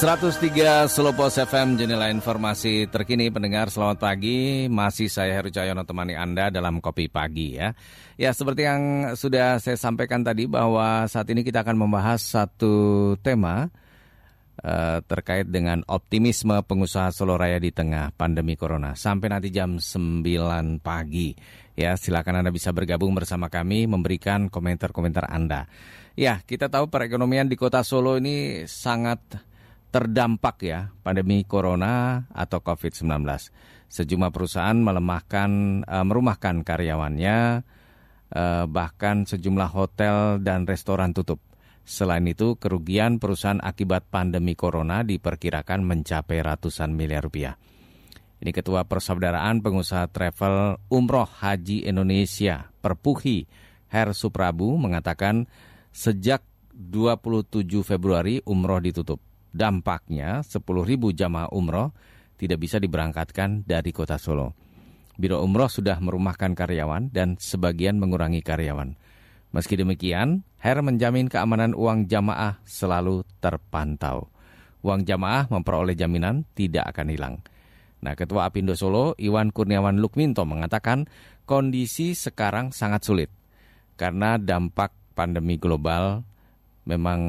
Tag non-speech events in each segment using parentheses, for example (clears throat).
103 Selopos FM jendela informasi terkini. Pendengar selamat pagi. Masih saya Heru Cahyono temani Anda dalam kopi pagi ya. Ya seperti yang sudah saya sampaikan tadi bahwa saat ini kita akan membahas satu tema uh, terkait dengan optimisme pengusaha Solo Raya di tengah pandemi Corona. Sampai nanti jam 9 pagi ya. Silakan Anda bisa bergabung bersama kami memberikan komentar-komentar Anda. Ya kita tahu perekonomian di kota Solo ini sangat terdampak ya pandemi corona atau COVID-19. Sejumlah perusahaan melemahkan uh, merumahkan karyawannya uh, bahkan sejumlah hotel dan restoran tutup. Selain itu, kerugian perusahaan akibat pandemi corona diperkirakan mencapai ratusan miliar rupiah. Ini Ketua Persaudaraan Pengusaha Travel Umroh Haji Indonesia, Perpuhi, Her Suprabu, mengatakan sejak 27 Februari umroh ditutup. Dampaknya 10.000 jamaah umroh tidak bisa diberangkatkan dari kota Solo. Biro Umroh sudah merumahkan karyawan dan sebagian mengurangi karyawan. Meski demikian, Her menjamin keamanan uang jamaah selalu terpantau. Uang jamaah memperoleh jaminan tidak akan hilang. Nah, Ketua Apindo Solo, Iwan Kurniawan Lukminto mengatakan kondisi sekarang sangat sulit karena dampak pandemi global memang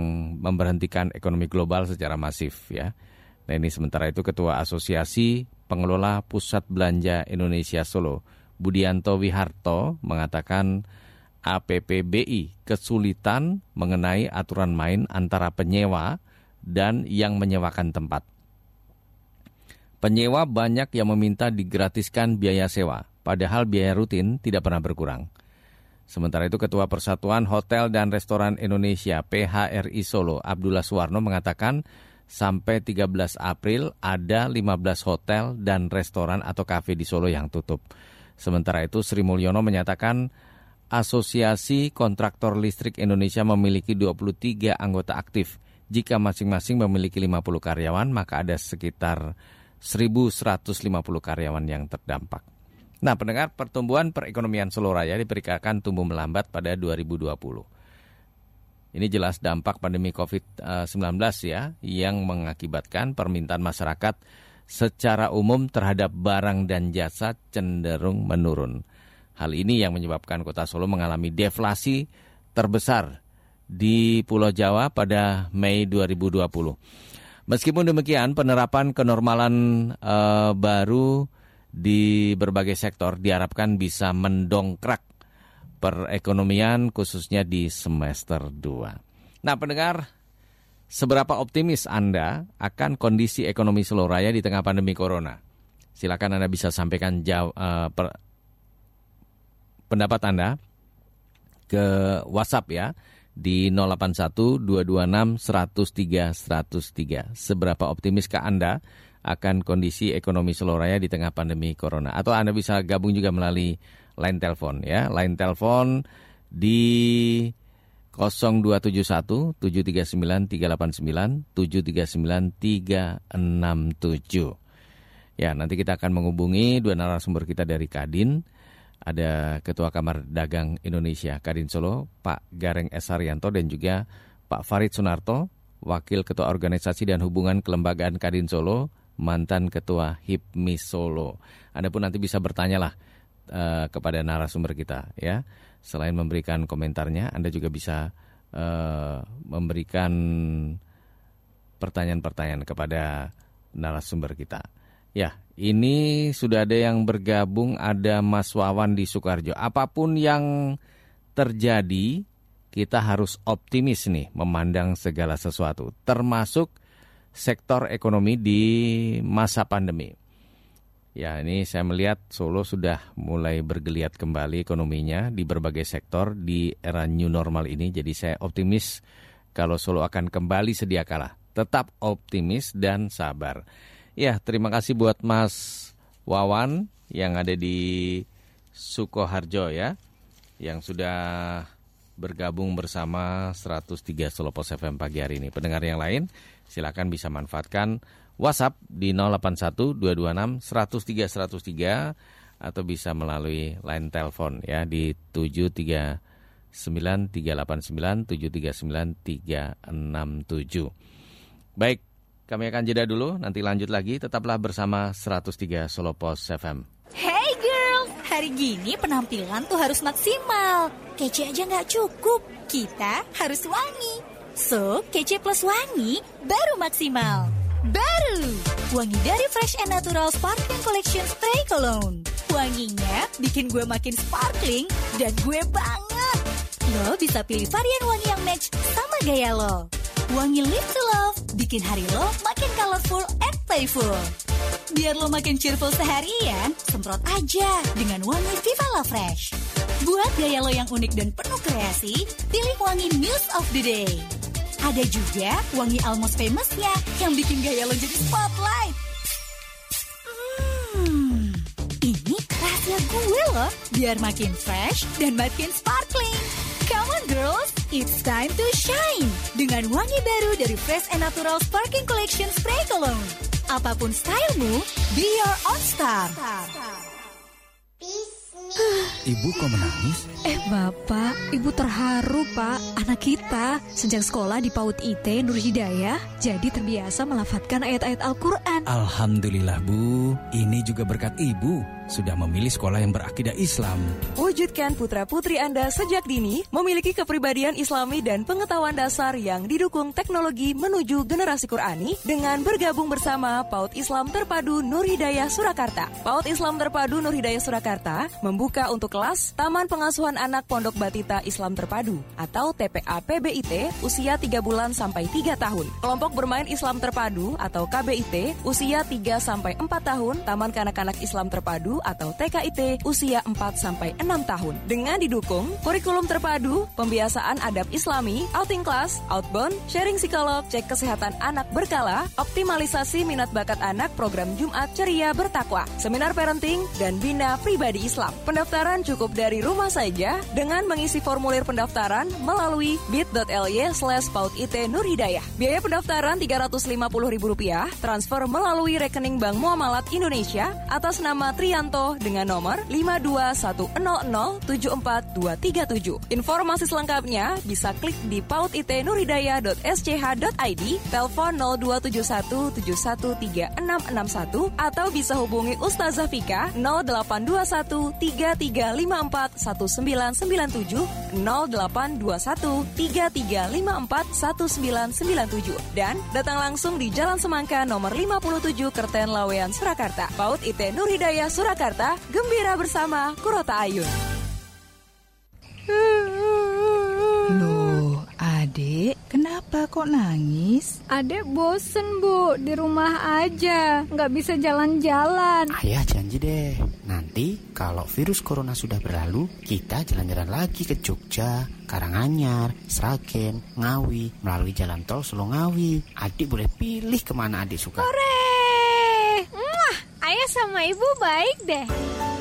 memberhentikan ekonomi global secara masif ya. Nah ini sementara itu Ketua Asosiasi Pengelola Pusat Belanja Indonesia Solo, Budianto Wiharto mengatakan APPBI kesulitan mengenai aturan main antara penyewa dan yang menyewakan tempat. Penyewa banyak yang meminta digratiskan biaya sewa, padahal biaya rutin tidak pernah berkurang. Sementara itu Ketua Persatuan Hotel dan Restoran Indonesia PHRI Solo Abdullah Suwarno mengatakan sampai 13 April ada 15 hotel dan restoran atau kafe di Solo yang tutup. Sementara itu Sri Mulyono menyatakan Asosiasi Kontraktor Listrik Indonesia memiliki 23 anggota aktif. Jika masing-masing memiliki 50 karyawan, maka ada sekitar 1.150 karyawan yang terdampak. Nah, pendengar pertumbuhan perekonomian Solo Raya diperkirakan tumbuh melambat pada 2020. Ini jelas dampak pandemi COVID-19 ya, yang mengakibatkan permintaan masyarakat secara umum terhadap barang dan jasa cenderung menurun. Hal ini yang menyebabkan kota Solo mengalami deflasi terbesar di Pulau Jawa pada Mei 2020. Meskipun demikian, penerapan kenormalan uh, baru di berbagai sektor diharapkan bisa mendongkrak perekonomian khususnya di semester 2. Nah pendengar, seberapa optimis Anda akan kondisi ekonomi seluruh raya di tengah pandemi corona? Silakan Anda bisa sampaikan jauh, uh, per, pendapat Anda ke WhatsApp ya di 081 226 103 103. Seberapa optimiskah Anda akan kondisi ekonomi seluruh raya di tengah pandemi corona. Atau Anda bisa gabung juga melalui line telepon ya. Line telepon di 0271 739 389 739 367. Ya, nanti kita akan menghubungi dua narasumber kita dari Kadin. Ada Ketua Kamar Dagang Indonesia Kadin Solo, Pak Gareng Esarianto dan juga Pak Farid Sunarto, Wakil Ketua Organisasi dan Hubungan Kelembagaan Kadin Solo, mantan Ketua HIPMI Solo. Anda pun nanti bisa bertanya lah uh, kepada narasumber kita ya. Selain memberikan komentarnya, Anda juga bisa uh, memberikan pertanyaan-pertanyaan kepada narasumber kita. Ya, ini sudah ada yang bergabung, ada Mas Wawan di Sukarjo. Apa pun yang terjadi, kita harus optimis nih memandang segala sesuatu, termasuk sektor ekonomi di masa pandemi. Ya, ini saya melihat Solo sudah mulai bergeliat kembali ekonominya di berbagai sektor di era new normal ini. Jadi saya optimis kalau Solo akan kembali sedia kala. Tetap optimis dan sabar. Ya, terima kasih buat Mas Wawan yang ada di Sukoharjo ya, yang sudah bergabung bersama 103 Solo Pos FM pagi hari ini. Pendengar yang lain, silakan bisa manfaatkan WhatsApp di 081 226 103 103 atau bisa melalui line telepon ya di 739 389 739 367. Baik, kami akan jeda dulu, nanti lanjut lagi. Tetaplah bersama 103 Solo Pos FM. Hey girls, hari gini penampilan tuh harus maksimal. Kece aja nggak cukup, kita harus wangi. So, kece plus wangi baru maksimal. Baru, wangi dari Fresh and Natural Sparkling Collection Spray Cologne. Wanginya bikin gue makin sparkling dan gue banget. Lo bisa pilih varian wangi yang match sama gaya lo. Wangi Live to Love bikin hari lo makin colorful and playful. Biar lo makin cheerful seharian, semprot aja dengan wangi Viva La Fresh. Buat gaya lo yang unik dan penuh kreasi, pilih wangi Muse of the Day. Ada juga wangi Almost Famous-nya yang bikin gaya lo jadi spotlight. Hmm, ini rahasia gue loh, biar makin fresh dan makin sparkling. Come on girls, it's time to shine dengan wangi baru dari Fresh and Natural Sparkling Collection Spray Cologne. Apa pun stylemu, be your own star. Ibu kok menangis? Eh Bapak, Ibu terharu Pak. Anak kita sejak sekolah di PAUD IT Nur Hidayah jadi terbiasa melafatkan ayat-ayat Al-Quran. Alhamdulillah Bu, ini juga berkat Ibu sudah memilih sekolah yang berakidah Islam. Wujudkan putra-putri Anda sejak dini memiliki kepribadian islami dan pengetahuan dasar yang didukung teknologi menuju generasi Qurani dengan bergabung bersama PAUD Islam Terpadu Nur Hidayah Surakarta. PAUD Islam Terpadu Nur Hidayah Surakarta membuka untuk kelas Taman Pengasuhan Anak Pondok Batita Islam Terpadu atau TPA PBIT usia 3 bulan sampai 3 tahun. Kelompok bermain Islam Terpadu atau KBIT usia 3 sampai 4 tahun, Taman Kanak-kanak Islam Terpadu atau TKIT usia 4 sampai 6 tahun. Dengan didukung kurikulum terpadu, pembiasaan adab Islami, outing class, outbound, sharing psikolog, cek kesehatan anak berkala, optimalisasi minat bakat anak, program Jumat ceria bertakwa, seminar parenting dan bina pribadi Islam. Pendaftaran cukup dari rumah saja dengan mengisi formulir pendaftaran melalui bit.ly slash paudit Nur Hidayah. Biaya pendaftaran Rp350.000, transfer melalui rekening Bank Muamalat Indonesia atas nama Trianto dengan nomor 52100742237. Informasi selengkapnya bisa klik di pauditnurhidayah.sch.id, telepon 0271713661 atau bisa hubungi Ustazah Fika 082133541997 082133541997 dan datang langsung di Jalan Semangka nomor 57 Kerten Lawean Surakarta. Paut IT Nur Hidayah Surakarta, gembira bersama Kurota Ayun. Loh, kenapa kok nangis? Adek bosen bu di rumah aja, nggak bisa jalan-jalan. Ayah janji deh, nanti kalau virus corona sudah berlalu, kita jalan-jalan lagi ke Jogja, Karanganyar, Sragen, Ngawi, melalui jalan tol Solo Ngawi. Adik boleh pilih ke mana adik suka. Hore! Ayah sama ibu baik deh.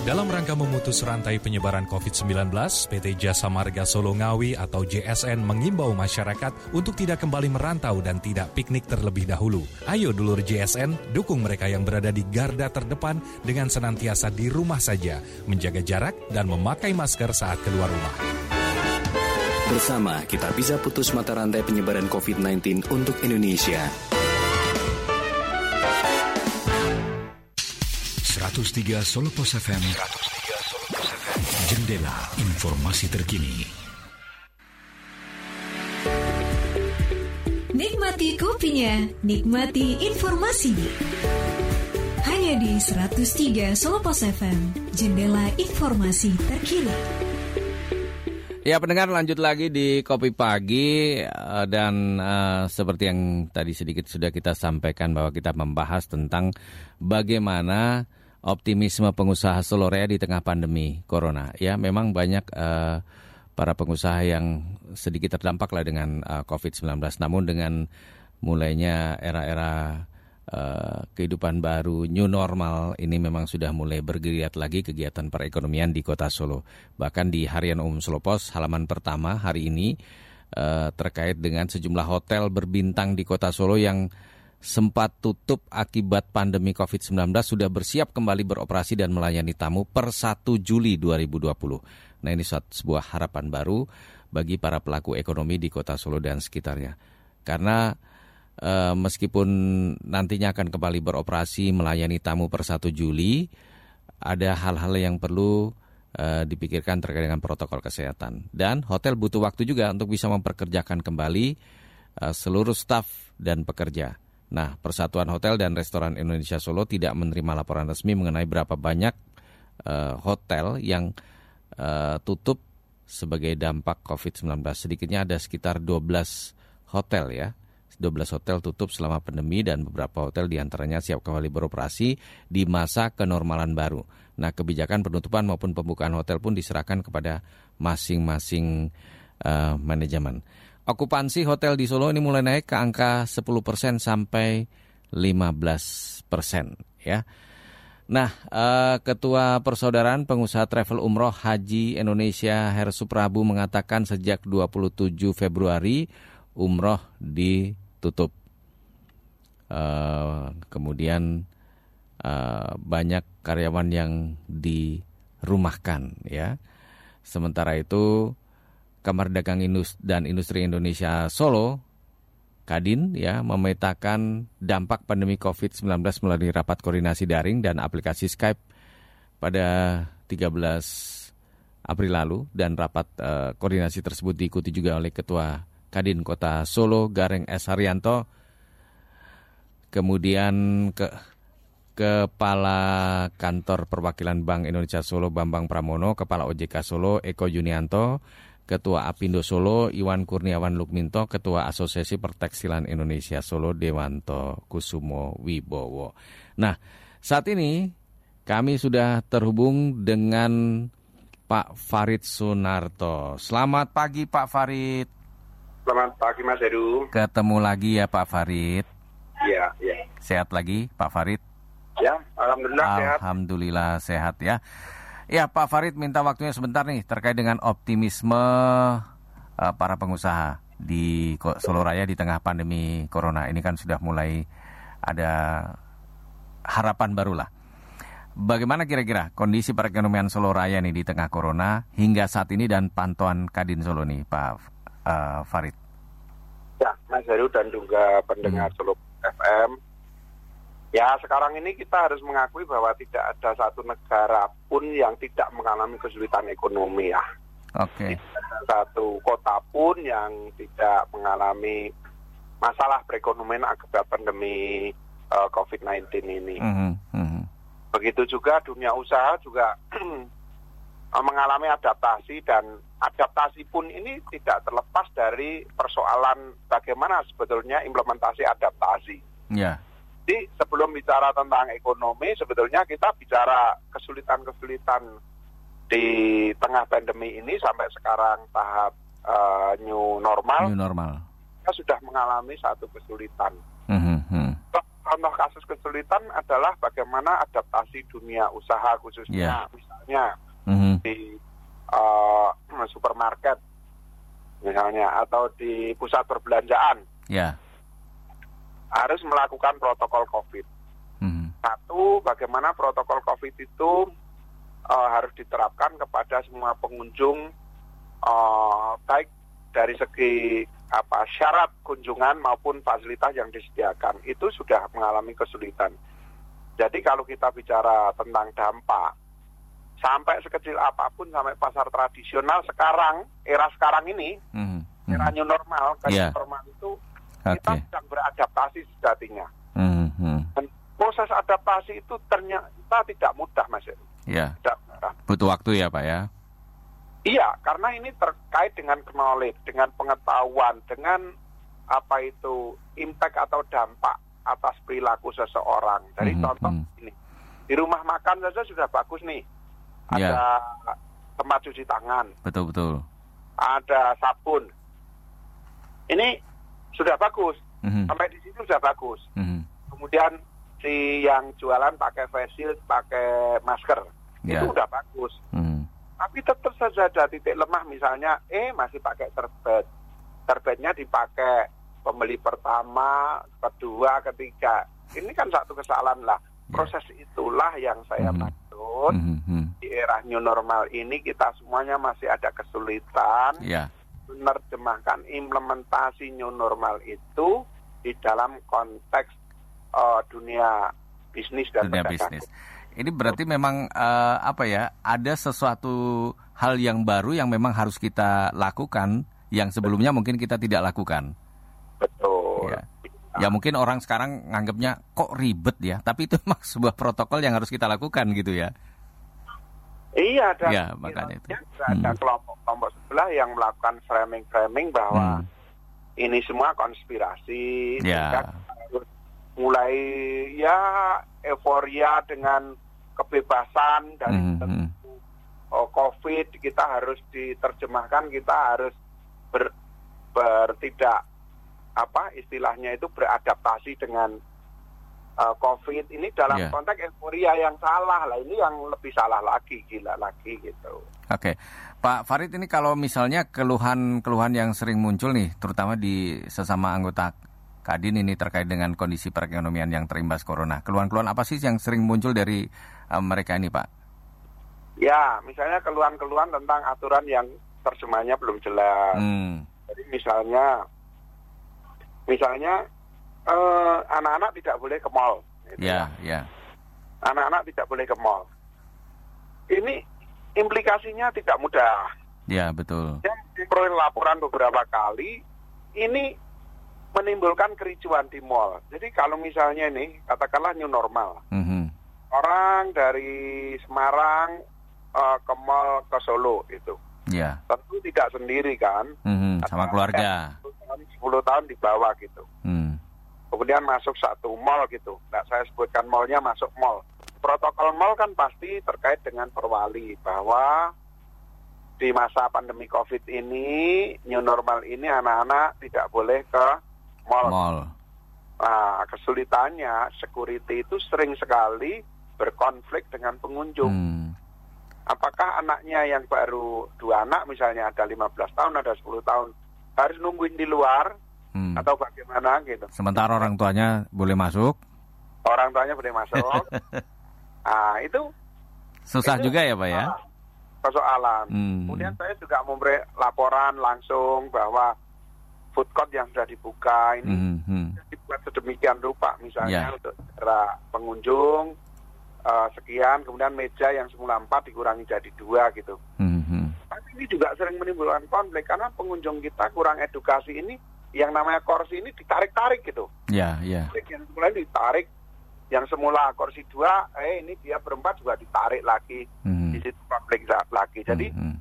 Dalam rangka memutus rantai penyebaran COVID-19, PT Jasa Marga Solo Ngawi atau JSN mengimbau masyarakat untuk tidak kembali merantau dan tidak piknik terlebih dahulu. Ayo dulur JSN, dukung mereka yang berada di garda terdepan dengan senantiasa di rumah saja, menjaga jarak dan memakai masker saat keluar rumah. Bersama kita bisa putus mata rantai penyebaran COVID-19 untuk Indonesia. 103 Solo Pos FM. Jendela informasi terkini. Nikmati kopinya, nikmati informasinya. Hanya di 103 Solo Pos FM, Jendela Informasi Terkini. Ya pendengar lanjut lagi di Kopi Pagi eh, dan uh, seperti yang tadi sedikit sudah kita sampaikan bahwa kita membahas tentang bagaimana optimisme pengusaha Solorea di tengah pandemi Corona. Ya memang banyak uh, para pengusaha yang sedikit terdampak lah dengan uh, COVID-19. Namun dengan mulainya era-era Uh, kehidupan baru new normal ini memang sudah mulai bergeliat lagi kegiatan perekonomian di kota Solo. Bahkan di Harian Umum Solo Pos halaman pertama hari ini uh, terkait dengan sejumlah hotel berbintang di kota Solo yang sempat tutup akibat pandemi COVID-19 sudah bersiap kembali beroperasi dan melayani tamu per 1 Juli 2020. Nah ini sebuah harapan baru bagi para pelaku ekonomi di kota Solo dan sekitarnya. Karena uh, meskipun nantinya akan kembali beroperasi melayani tamu per 1 Juli, ada hal-hal yang perlu uh, dipikirkan terkait dengan protokol kesehatan. Dan hotel butuh waktu juga untuk bisa memperkerjakan kembali uh, seluruh staf dan pekerja. Nah, Persatuan Hotel dan Restoran Indonesia Solo tidak menerima laporan resmi mengenai berapa banyak uh, hotel yang uh, tutup sebagai dampak COVID-19. Sedikitnya ada sekitar 12 hotel ya. 12 hotel tutup selama pandemi dan beberapa hotel di antaranya siap kembali beroperasi di masa kenormalan baru. Nah, kebijakan penutupan maupun pembukaan hotel pun diserahkan kepada masing-masing uh, manajemen. Okupansi hotel di Solo ini mulai naik ke angka 10% sampai 15% ya. Nah, uh, Ketua Persaudaraan Pengusaha Travel Umroh Haji Indonesia Hersu Prabu mengatakan sejak 27 Februari umroh ditutup. Uh, kemudian uh, banyak karyawan yang dirumahkan ya. Sementara itu Kamar Dagang Indus dan Industri Indonesia Solo Kadin ya memetakan dampak pandemi COVID-19 melalui rapat koordinasi daring dan aplikasi Skype pada 13 April lalu dan rapat uh, koordinasi tersebut diikuti juga oleh Ketua Kadin Kota Solo Gareng S. Haryanto. Kemudian ke Kepala Kantor Perwakilan Bank Indonesia Solo Bambang Pramono, Kepala OJK Solo Eko Junianto, Ketua Apindo Solo Iwan Kurniawan Lukminto, Ketua Asosiasi Pertekstilan Indonesia Solo Dewanto Kusumo Wibowo. Nah, saat ini kami sudah terhubung dengan Pak Farid Sunarto. Selamat pagi Pak Farid. Selamat pagi Mas Heru. Ketemu lagi ya Pak Farid. Iya, iya. Sehat lagi Pak Farid? Ya, alhamdulillah, alhamdulillah sehat. Alhamdulillah sehat ya. Ya, Pak Farid minta waktunya sebentar nih terkait dengan optimisme uh, para pengusaha di Solo Raya di tengah pandemi corona. Ini kan sudah mulai ada harapan barulah. Bagaimana kira-kira kondisi perekonomian Solo Raya nih di tengah corona hingga saat ini dan pantauan Kadin Solo nih, Pak uh, Farid? Ya, Mas Heru dan juga pendengar hmm. Solo FM Ya sekarang ini kita harus mengakui bahwa tidak ada satu negara pun yang tidak mengalami kesulitan ekonomi ya. Oke. Okay. satu kota pun yang tidak mengalami masalah perekonomian akibat pandemi uh, COVID-19 ini. Mm -hmm. Begitu juga dunia usaha juga (clears throat) mengalami adaptasi dan adaptasi pun ini tidak terlepas dari persoalan bagaimana sebetulnya implementasi adaptasi. Ya. Yeah jadi sebelum bicara tentang ekonomi, sebetulnya kita bicara kesulitan-kesulitan di tengah pandemi ini sampai sekarang tahap uh, new normal. New normal. Kita sudah mengalami satu kesulitan. Mm-hmm. Contoh kasus kesulitan adalah bagaimana adaptasi dunia usaha khususnya yeah. misalnya mm-hmm. di uh, supermarket misalnya atau di pusat perbelanjaan. Yeah harus melakukan protokol COVID. Hmm. Satu, bagaimana protokol COVID itu uh, harus diterapkan kepada semua pengunjung, uh, baik dari segi apa syarat kunjungan maupun fasilitas yang disediakan itu sudah mengalami kesulitan. Jadi kalau kita bicara tentang dampak sampai sekecil apa pun sampai pasar tradisional sekarang era sekarang ini mm -hmm. era new normal, yeah. normal itu okay. kita sedang beradaptasi sejatinya. Mm-hmm. Dan proses adaptasi itu ternyata tidak mudah, Mas. Ya. Tidak mudah. Butuh waktu ya, Pak ya. Iya, karena ini terkait dengan knowledge, dengan pengetahuan, dengan apa itu impact atau dampak atas perilaku seseorang. Dari mm-hmm. contoh ini, di rumah makan saja sudah bagus nih, ada yeah. tempat cuci tangan. Betul betul. Ada sabun. Ini sudah bagus. Mm-hmm. Sampai di situ sudah bagus. Mm-hmm. Kemudian si yang jualan pakai face shield, pakai masker, yeah. itu udah bagus. Mm-hmm. Tapi tetap saja ada titik lemah misalnya, eh masih pakai terbet. Terbetnya dipakai pembeli pertama, kedua, ketiga. Ini kan satu kesalahan lah. Ya. Proses itulah yang saya mm-hmm. maksud. Mm-hmm. Di era new normal ini kita semuanya masih ada kesulitan. Yeah menerjemahkan implementasi new normal itu di dalam konteks uh, dunia bisnis dan dunia bisnis. Ini berarti memang uh, apa ya? Ada sesuatu hal yang baru yang memang harus kita lakukan yang sebelumnya mungkin kita tidak lakukan. Betul. Ya. ya mungkin orang sekarang nganggapnya kok ribet ya, tapi itu (laughs) memang sebuah protokol yang harus kita lakukan gitu ya. Iya, dan ya, makanya itu. ada kelompok-kelompok sebelah yang melakukan framing-framing bahwa hmm. ini semua konspirasi, ya. mulai ya euforia dengan kebebasan dan mm -hmm. oh, COVID kita harus diterjemahkan kita harus ber, bertidak apa istilahnya itu beradaptasi dengan uh, COVID ini dalam yeah. konteks euforia yang salah lah ini yang lebih salah lagi gila lagi gitu. Oke, okay. Pak Farid ini kalau misalnya keluhan-keluhan yang sering muncul nih, terutama di sesama anggota Kadin ini terkait dengan kondisi perekonomian yang terimbas corona. Keluhan-keluhan apa sih yang sering muncul dari um, mereka ini, Pak? Ya, misalnya keluhan-keluhan tentang aturan yang terjemahnya belum jelas. Hmm. Jadi misalnya, misalnya anak eh, anak-anak tidak boleh ke mall. Gitu ya, ya. Anak-anak tidak boleh ke mall. Ini implikasinya tidak mudah. Ya, betul. Yang diperoleh laporan beberapa kali, ini menimbulkan kericuan di mall. Jadi kalau misalnya ini katakanlah new normal, mm -hmm. orang dari Semarang uh, ke mall ke Solo itu, yeah. tentu tidak sendiri kan, mm -hmm. sama keluarga. 10 tahun, 10 tahun di bawah gitu. Mm. Kemudian masuk satu mall gitu. Nah saya sebutkan mallnya masuk mall. Protokol mall kan pasti terkait dengan perwali bahwa di masa pandemi COVID ini, new normal ini anak-anak tidak boleh ke mall. mall. Nah, kesulitannya security itu sering sekali berkonflik dengan pengunjung. Hmm. Apakah anaknya yang baru dua anak misalnya ada 15 tahun, ada 10 tahun harus nungguin di luar hmm. atau bagaimana gitu. Sementara orang tuanya boleh masuk? Orang tuanya boleh masuk. (laughs) nah, itu susah itu, juga ya, Pak ya? Persoalan. Hmm. Kemudian saya juga memberi laporan langsung bahwa food court yang sudah dibuka ini mm -hmm. dibuat sedemikian rupa misalnya yeah. untuk para pengunjung uh, sekian kemudian meja yang semula empat dikurangi jadi dua gitu. Mm -hmm. Tapi ini juga sering menimbulkan konflik karena pengunjung kita kurang edukasi ini yang namanya kursi ini ditarik-tarik gitu. Ya, yeah, ya. Yeah. Yang semula ditarik, yang semula kursi dua, eh ini dia berempat juga ditarik lagi mm -hmm. di situ konflik lagi. Jadi mm -hmm.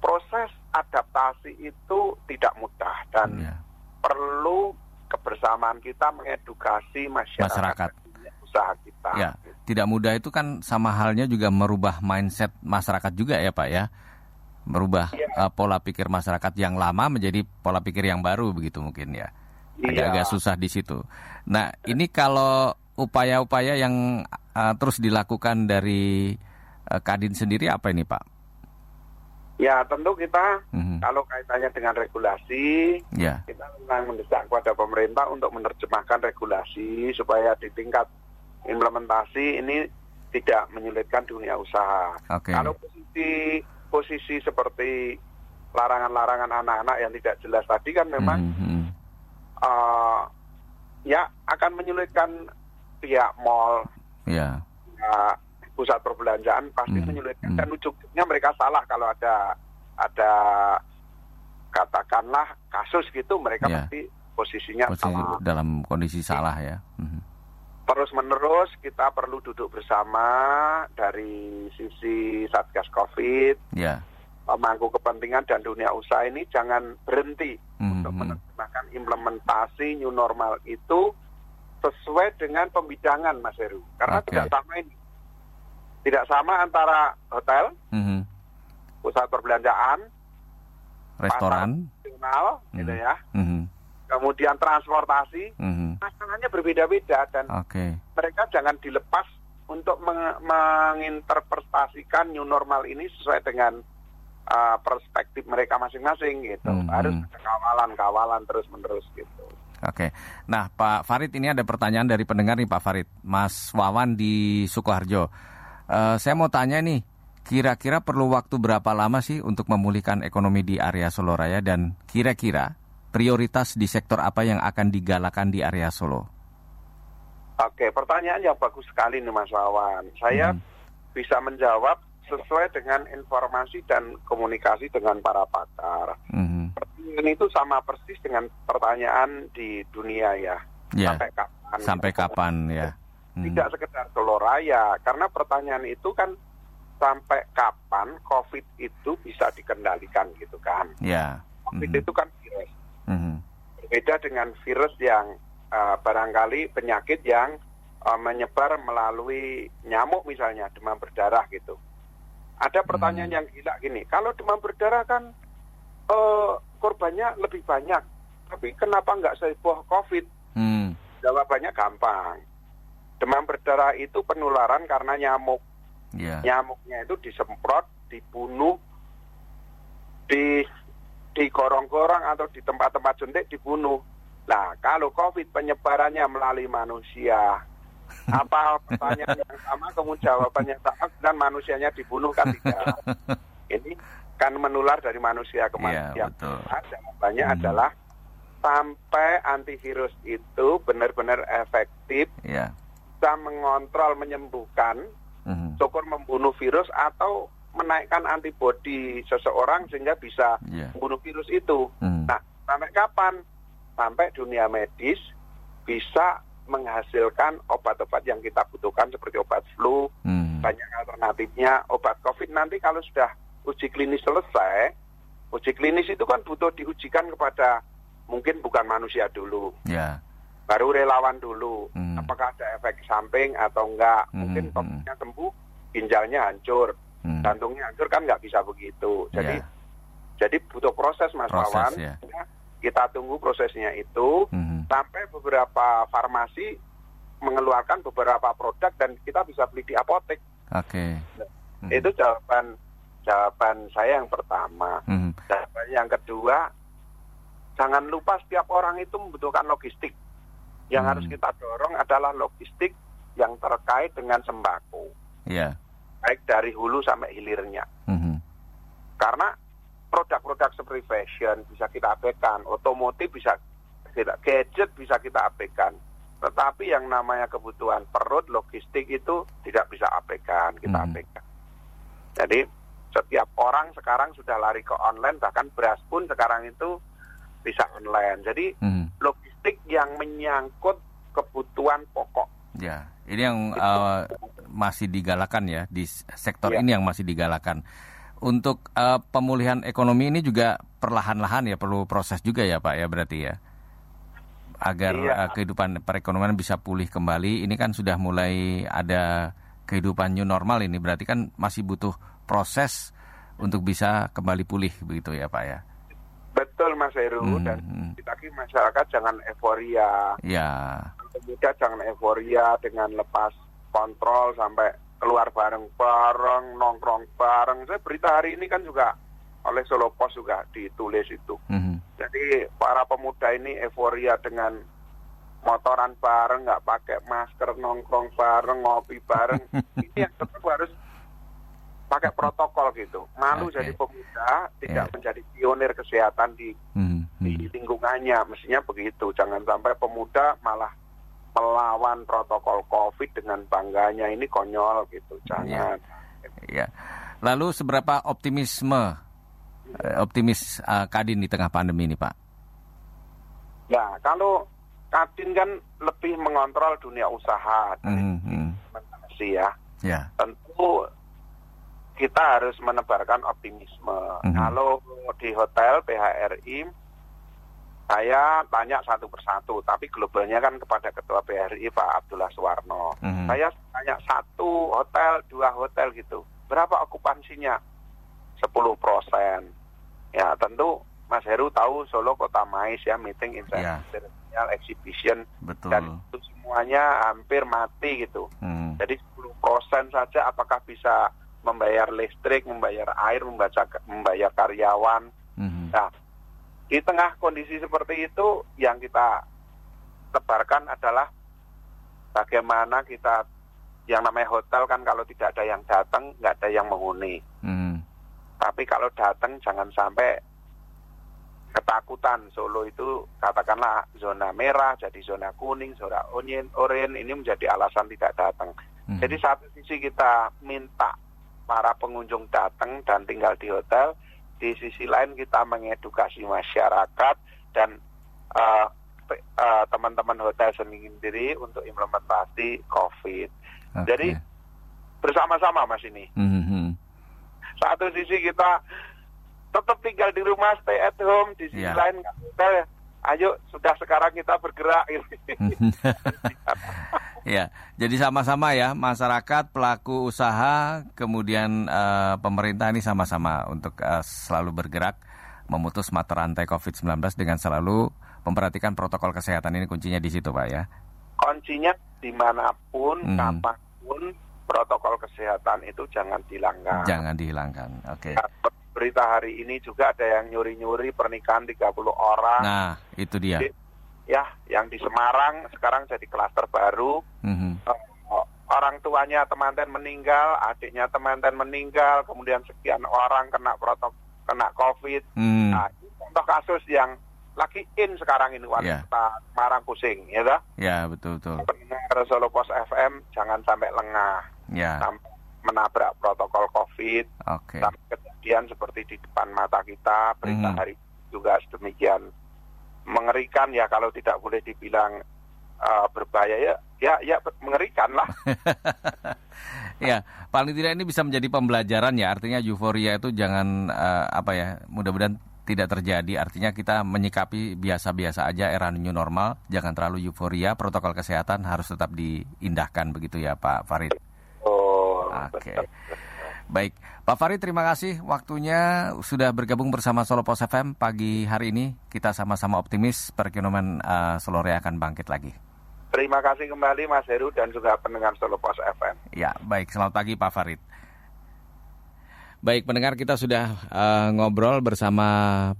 proses adaptasi itu tidak mudah dan ya. perlu kebersamaan kita mengedukasi masyarakat, masyarakat. usaha kita. Ya, tidak mudah itu kan sama halnya juga merubah mindset masyarakat juga ya Pak ya. Merubah ya. uh, pola pikir masyarakat yang lama menjadi pola pikir yang baru begitu mungkin ya. Agak-agak ya. susah di situ. Nah, ini kalau upaya-upaya yang uh, terus dilakukan dari uh, Kadin sendiri apa ini Pak? Ya tentu kita mm-hmm. kalau kaitannya dengan regulasi, yeah. kita memang mendesak kepada pemerintah untuk menerjemahkan regulasi supaya di tingkat implementasi ini tidak menyulitkan dunia usaha. Okay. Kalau posisi posisi seperti larangan-larangan anak-anak yang tidak jelas tadi kan memang mm-hmm. uh, ya akan menyulitkan pihak mall. Yeah. Ya, pusat perbelanjaan pasti hmm. menyulitkan dan ujungnya mereka salah kalau ada ada katakanlah kasus gitu mereka yeah. pasti posisinya Posisi sama. dalam kondisi salah ya. Hmm. Terus menerus kita perlu duduk bersama dari sisi satgas COVID, yeah. pemangku kepentingan dan dunia usaha ini jangan berhenti hmm. untuk menerjemahkan implementasi new normal itu sesuai dengan pembidangan Mas Heru. Karena okay. tidak sama ini tidak sama antara hotel, mm-hmm. pusat perbelanjaan, restoran, nasional, mm-hmm. gitu ya. Mm-hmm. Kemudian transportasi, mm-hmm. masalahnya berbeda-beda dan okay. mereka jangan dilepas untuk meng- menginterpretasikan new normal ini sesuai dengan uh, perspektif mereka masing-masing gitu. Mm-hmm. Harus kawalan-kawalan terus-menerus gitu. Oke. Nah, Pak Farid ini ada pertanyaan dari pendengar nih Pak Farid. Mas Wawan di Sukoharjo. Uh, saya mau tanya nih, kira-kira perlu waktu berapa lama sih untuk memulihkan ekonomi di area Soloraya dan kira-kira prioritas di sektor apa yang akan digalakan di area Solo? Oke, pertanyaan yang bagus sekali nih Mas Wawan. Saya hmm. bisa menjawab sesuai dengan informasi dan komunikasi dengan para pakar. Hmm. Ini itu sama persis dengan pertanyaan di dunia ya. ya. Sampai kapan? Sampai kapan ya? Hmm. Tidak sekedar Solo Raya, karena pertanyaan itu kan sampai kapan COVID itu bisa dikendalikan gitu kan? Ya. COVID hmm. itu kan virus. Hmm. Berbeda dengan virus yang uh, barangkali penyakit yang uh, menyebar melalui nyamuk misalnya demam berdarah gitu. Ada pertanyaan hmm. yang gila gini, kalau demam berdarah kan uh, korbannya lebih banyak, tapi kenapa nggak seboh COVID? Hmm. Jawabannya gampang. Demam berdarah itu penularan karena nyamuk. Yeah. Nyamuknya itu disemprot, dibunuh, di di gorong-gorong atau di tempat-tempat suntik dibunuh. Nah, kalau COVID penyebarannya melalui manusia, (laughs) apa pertanyaan yang sama, kemudian jawabannya sama, dan manusianya dibunuh kan tidak. (laughs) Ini kan menular dari manusia ke iya, manusia. Ya, jawabannya hmm. adalah sampai antivirus itu benar-benar efektif, ya. bisa mengontrol, menyembuhkan, hmm. syukur membunuh virus atau menaikkan antibodi seseorang sehingga bisa yeah. membunuh virus itu. Hmm. Nah, sampai kapan? sampai dunia medis bisa menghasilkan obat-obat yang kita butuhkan seperti obat flu, hmm. banyak alternatifnya. Obat COVID nanti kalau sudah uji klinis selesai, uji klinis itu kan butuh diujikan kepada mungkin bukan manusia dulu. Yeah. Baru relawan dulu. Hmm. Apakah ada efek samping atau enggak? Hmm. Mungkin covidnya hmm. sembuh, ginjalnya hancur, hmm. Jantungnya hancur kan nggak bisa begitu. Jadi yeah. jadi butuh proses Mas proses, Wawan. Yeah kita tunggu prosesnya itu hmm. sampai beberapa farmasi mengeluarkan beberapa produk dan kita bisa beli di apotek. Oke. Okay. Hmm. Itu jawaban jawaban saya yang pertama. Hmm. Jawaban yang kedua, jangan lupa setiap orang itu membutuhkan logistik. Yang hmm. harus kita dorong adalah logistik yang terkait dengan sembako. Yeah. Baik dari hulu sampai hilirnya. Hmm. Karena produk-produk seperti fashion bisa kita abaikan, otomotif bisa kita, gadget bisa kita abaikan. Tetapi yang namanya kebutuhan perut, logistik itu tidak bisa abaikan, kita hmm. abaikan. Jadi setiap orang sekarang sudah lari ke online, bahkan beras pun sekarang itu bisa online. Jadi hmm. logistik yang menyangkut kebutuhan pokok. Ya, ini yang uh, masih digalakan ya di sektor ya. ini yang masih digalakan untuk uh, pemulihan ekonomi ini juga perlahan-lahan ya perlu proses juga ya Pak ya berarti ya agar iya. uh, kehidupan perekonomian bisa pulih kembali ini kan sudah mulai ada kehidupan new normal ini berarti kan masih butuh proses untuk bisa kembali pulih begitu ya Pak ya betul Mas Heru hmm. dan hmm. kita masyarakat jangan euforia ya kemudian jangan euforia dengan lepas kontrol sampai keluar bareng-bareng, nongkrong bareng. Saya berita hari ini kan juga oleh Solo Pos juga ditulis itu. Mm-hmm. Jadi para pemuda ini euforia dengan motoran bareng, nggak pakai masker, nongkrong bareng, ngopi bareng. (laughs) ini yang tetap harus pakai protokol gitu. Malu okay. jadi pemuda, tidak yeah. menjadi pionir kesehatan di, mm-hmm. di lingkungannya. Mestinya begitu. Jangan sampai pemuda malah melawan protokol COVID dengan bangganya ini konyol gitu, jangan. Ya. Lalu seberapa optimisme eh, optimis uh, Kadin di tengah pandemi ini, Pak? Nah, kalau Kadin kan lebih mengontrol dunia usaha mm -hmm. ya. Yeah. Tentu kita harus menebarkan optimisme. Mm -hmm. Kalau di hotel PHRI saya tanya satu persatu, tapi globalnya kan kepada Ketua BRI Pak Abdullah Suwarno. Mm-hmm. Saya tanya satu hotel, dua hotel gitu. Berapa okupansinya? 10 persen. Ya tentu Mas Heru tahu Solo Kota Mais ya meeting international yeah. exhibition Betul. dan itu semuanya hampir mati gitu. Mm. Jadi 10 persen saja apakah bisa membayar listrik, membayar air, membaca, membayar karyawan. Mm-hmm. Nah di tengah kondisi seperti itu yang kita tebarkan adalah bagaimana kita yang namanya hotel kan kalau tidak ada yang datang nggak ada yang menghuni. Hmm. Tapi kalau datang jangan sampai ketakutan Solo itu katakanlah zona merah jadi zona kuning, zona oranye, oranye ini menjadi alasan tidak datang. Hmm. Jadi satu sisi kita minta para pengunjung datang dan tinggal di hotel, di sisi lain kita mengedukasi masyarakat dan uh, uh, teman-teman hotel sendiri untuk implementasi COVID. Okay. Jadi bersama-sama mas ini. Mm -hmm. Satu sisi kita tetap tinggal di rumah, stay at home. Di sisi yeah. lain hotel, ayo sudah sekarang kita bergerak. (laughs) ya, jadi sama-sama ya masyarakat, pelaku usaha, kemudian uh, pemerintah ini sama-sama untuk uh, selalu bergerak memutus mata rantai COVID-19 dengan selalu memperhatikan protokol kesehatan ini kuncinya di situ Pak ya. Kuncinya di mana pun, hmm. kapan pun protokol kesehatan itu jangan dihilangkan. Jangan dihilangkan, oke. Okay. Nah, berita hari ini juga ada yang nyuri-nyuri pernikahan 30 orang. Nah, itu dia. Di, ya, yang di Semarang sekarang jadi klaster baru. Mm-hmm. Uh, orang tuanya temanten meninggal, adiknya temanten meninggal, kemudian sekian orang kena protokol kena COVID. Mm. Nah, contoh kasus yang lagi in sekarang ini wanita yeah. Semarang pusing, ya dah? Ya, yeah, betul betul. Pendengar Solo Pos FM jangan sampai lengah. Ya. Yeah. menabrak protokol COVID. Okay. Sampai kejadian seperti di depan mata kita, berita mm -hmm. hari juga sedemikian mengerikan ya kalau tidak boleh dibilang uh, berbahaya ya ya ya mengerikan lah. (laughs) ya paling tidak ini bisa menjadi pembelajaran ya artinya euforia itu jangan uh, apa ya mudah-mudahan tidak terjadi. Artinya kita menyikapi biasa-biasa aja era new normal, jangan terlalu euforia. Protokol kesehatan harus tetap diindahkan begitu ya Pak Farid. Oh, oke. Okay. Baik, Pak Farid terima kasih waktunya sudah bergabung bersama Solo Pos FM pagi hari ini. Kita sama-sama optimis perekonomian uh, Solo akan bangkit lagi. Terima kasih kembali Mas Heru dan juga pendengar Solo Pos FM. Ya, baik. Selamat pagi Pak Farid. Baik, pendengar kita sudah uh, ngobrol bersama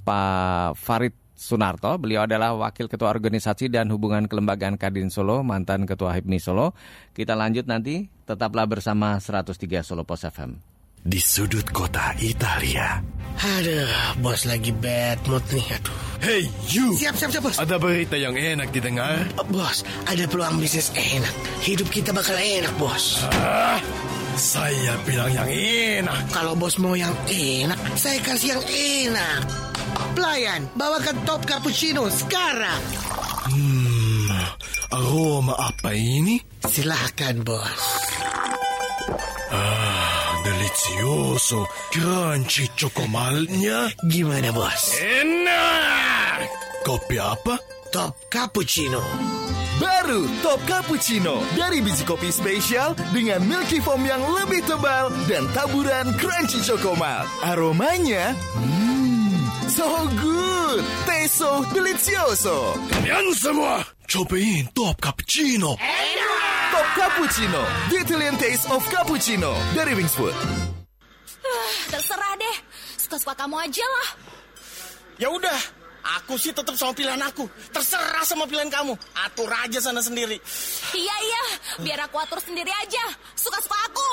Pak Farid Sunarto. Beliau adalah Wakil Ketua Organisasi dan Hubungan Kelembagaan Kadin Solo, mantan Ketua HIPMI Solo. Kita lanjut nanti, tetaplah bersama 103 Solo Pos FM. Di sudut kota Italia. Aduh, bos lagi bad mood nih, aduh. Hey, you! Siap, siap, siap, bos. Ada berita yang enak didengar? Oh, bos, ada peluang bisnis enak. Hidup kita bakal enak, bos. Ah, saya bilang yang enak. Kalau bos mau yang enak, saya kasih yang enak. Pelayan, bawakan top cappuccino sekarang. Hmm, aroma apa ini? Silahkan, bos. Delicioso. Crunchy cocomalnya. Gimana, bos? Enak! Kopi apa? Top cappuccino. Baru Top Cappuccino dari biji kopi spesial dengan milky foam yang lebih tebal dan taburan crunchy chocomal. Aromanya, hmm, so good, taste so delicioso. Kalian semua cobain Top Cappuccino. Enak! Top Cappuccino, the Italian taste of cappuccino dari Wings Food. Uh, terserah deh, suka-suka kamu aja lah. Ya udah, Aku sih tetap sama pilihan aku. Terserah sama pilihan kamu. Atur aja sana sendiri. Iya, iya. Biar aku atur sendiri aja. Suka-suka aku.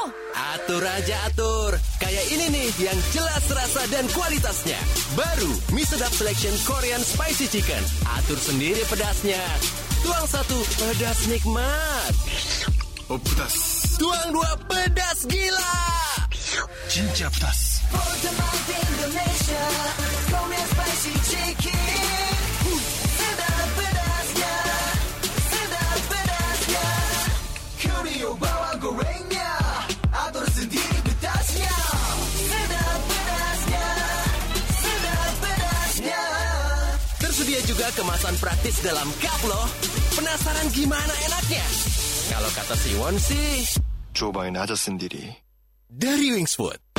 Atur aja atur. Kayak ini nih yang jelas rasa dan kualitasnya. Baru mie sedap selection Korean spicy chicken. Atur sendiri pedasnya. Tuang satu, pedas nikmat. Oh, pedas. Tuang dua, pedas gila. Cinca pedas. Indonesia, Korean spicy chicken. Kemasan praktis dalam cup loh. Penasaran gimana enaknya? Kalau kata Siwon sih... Cobain aja sendiri. Dari Wings Food.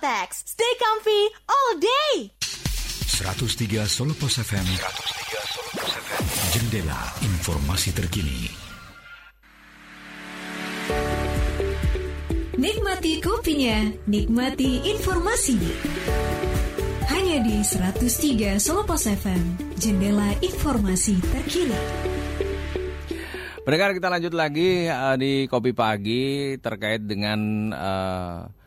Protex. Stay comfy all day. 103 Solo Pos FM. 103 Solo Pos FM. Jendela informasi terkini. Nikmati kopinya, nikmati informasinya. Hanya di 103 Solo Pos FM. Jendela informasi terkini. Pendengar kita lanjut lagi uh, di Kopi Pagi terkait dengan uh,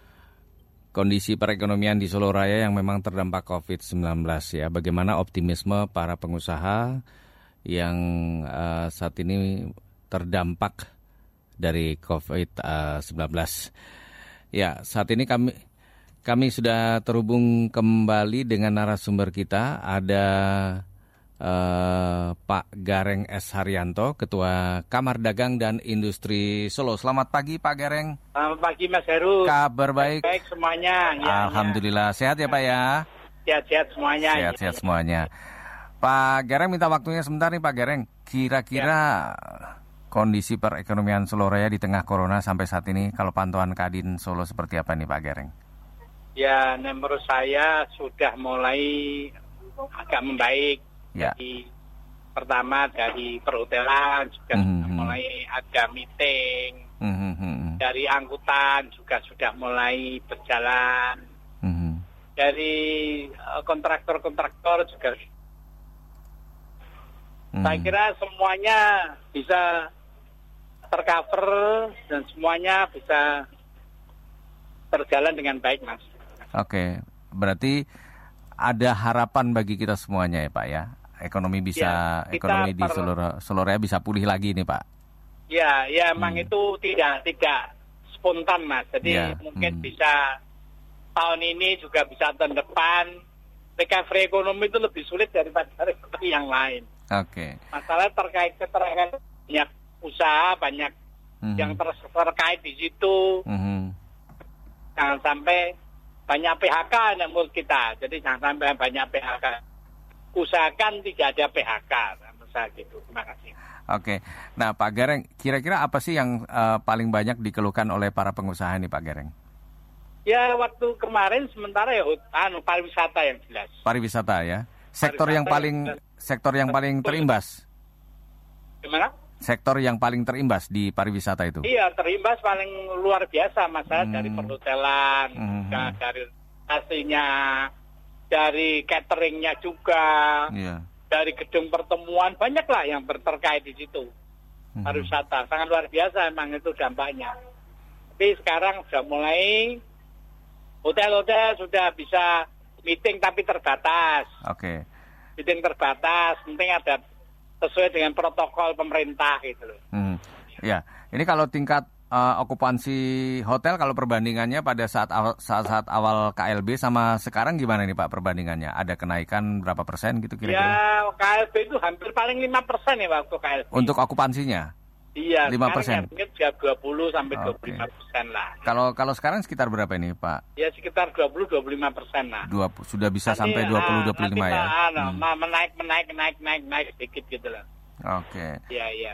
kondisi perekonomian di Solo Raya yang memang terdampak COVID-19 ya. Bagaimana optimisme para pengusaha yang uh, saat ini terdampak dari COVID-19. Ya, saat ini kami kami sudah terhubung kembali dengan narasumber kita. Ada uh, Pak Gareng S. Haryanto, Ketua Kamar Dagang dan Industri Solo. Selamat pagi Pak Gareng. Selamat pagi Mas Heru. Kabar baik? Baik semuanya. Ya, Alhamdulillah. Ya. Sehat ya Pak ya? Sehat-sehat semuanya. Sehat-sehat semuanya. Pak Gareng minta waktunya sebentar nih Pak Gareng. Kira-kira ya. kondisi perekonomian Solo Raya di tengah Corona sampai saat ini, kalau pantauan Kadin Solo seperti apa nih Pak Gareng? Ya, menurut saya sudah mulai agak membaik. Ya. Jadi pertama dari perhotelan juga mm -hmm. sudah mulai ada meeting. Mm -hmm. Dari angkutan juga sudah mulai berjalan. Mm -hmm. Dari kontraktor-kontraktor juga. Mm -hmm. Saya kira semuanya bisa tercover dan semuanya bisa berjalan dengan baik, Mas. Oke, berarti ada harapan bagi kita semuanya ya Pak ya. Ekonomi bisa ya, ekonomi di seluruh seluruhnya bisa pulih lagi nih Pak. Ya, ya emang hmm. itu tidak tidak spontan Mas. Jadi ya, mungkin hmm. bisa tahun ini juga bisa tahun depan recovery ekonomi itu lebih sulit daripada (laughs) recovery yang lain. Oke. Okay. Masalah terkait keterangan banyak usaha banyak hmm. yang ter terkait di situ. Hmm. Jangan sampai banyak PHK menurut kita. Jadi jangan sampai banyak PHK. Usahakan tidak ada PHK. Saya gitu. Terima kasih. Oke. Nah, Pak Gereng, kira-kira apa sih yang uh, paling banyak dikeluhkan oleh para pengusaha ini, Pak Gereng? Ya, waktu kemarin sementara ya hutan pariwisata yang jelas. Pariwisata ya. Sektor pariwisata yang paling yang sektor yang paling terimbas. Gimana? sektor yang paling terimbas di pariwisata itu? Iya, terimbas paling luar biasa mas hmm. dari perhotelan, hmm. dari aslinya, dari cateringnya juga, yeah. dari gedung pertemuan banyak lah yang berterkait di situ hmm. pariwisata sangat luar biasa emang itu dampaknya. Tapi sekarang sudah mulai hotel-hotel sudah bisa meeting tapi terbatas. Oke. Okay. Meeting terbatas, penting ada sesuai dengan protokol pemerintah gitu loh. Hmm. Ya, ini kalau tingkat uh, okupansi hotel kalau perbandingannya pada saat awal, saat, saat awal KLB sama sekarang gimana nih Pak perbandingannya? Ada kenaikan berapa persen gitu kira-kira? Ya KLB itu hampir paling lima persen ya waktu KLB. Untuk okupansinya? Iya, lima persen. Mungkin dua puluh sampai dua puluh lima persen lah. Kalau kalau sekarang sekitar berapa ini Pak? Ya sekitar dua puluh dua puluh lima persen lah. Dua sudah bisa nanti, sampai dua puluh dua puluh lima ya? Nah, hmm. menaik menaik naik naik naik sedikit gitu lah. Oke. Okay. Iya iya.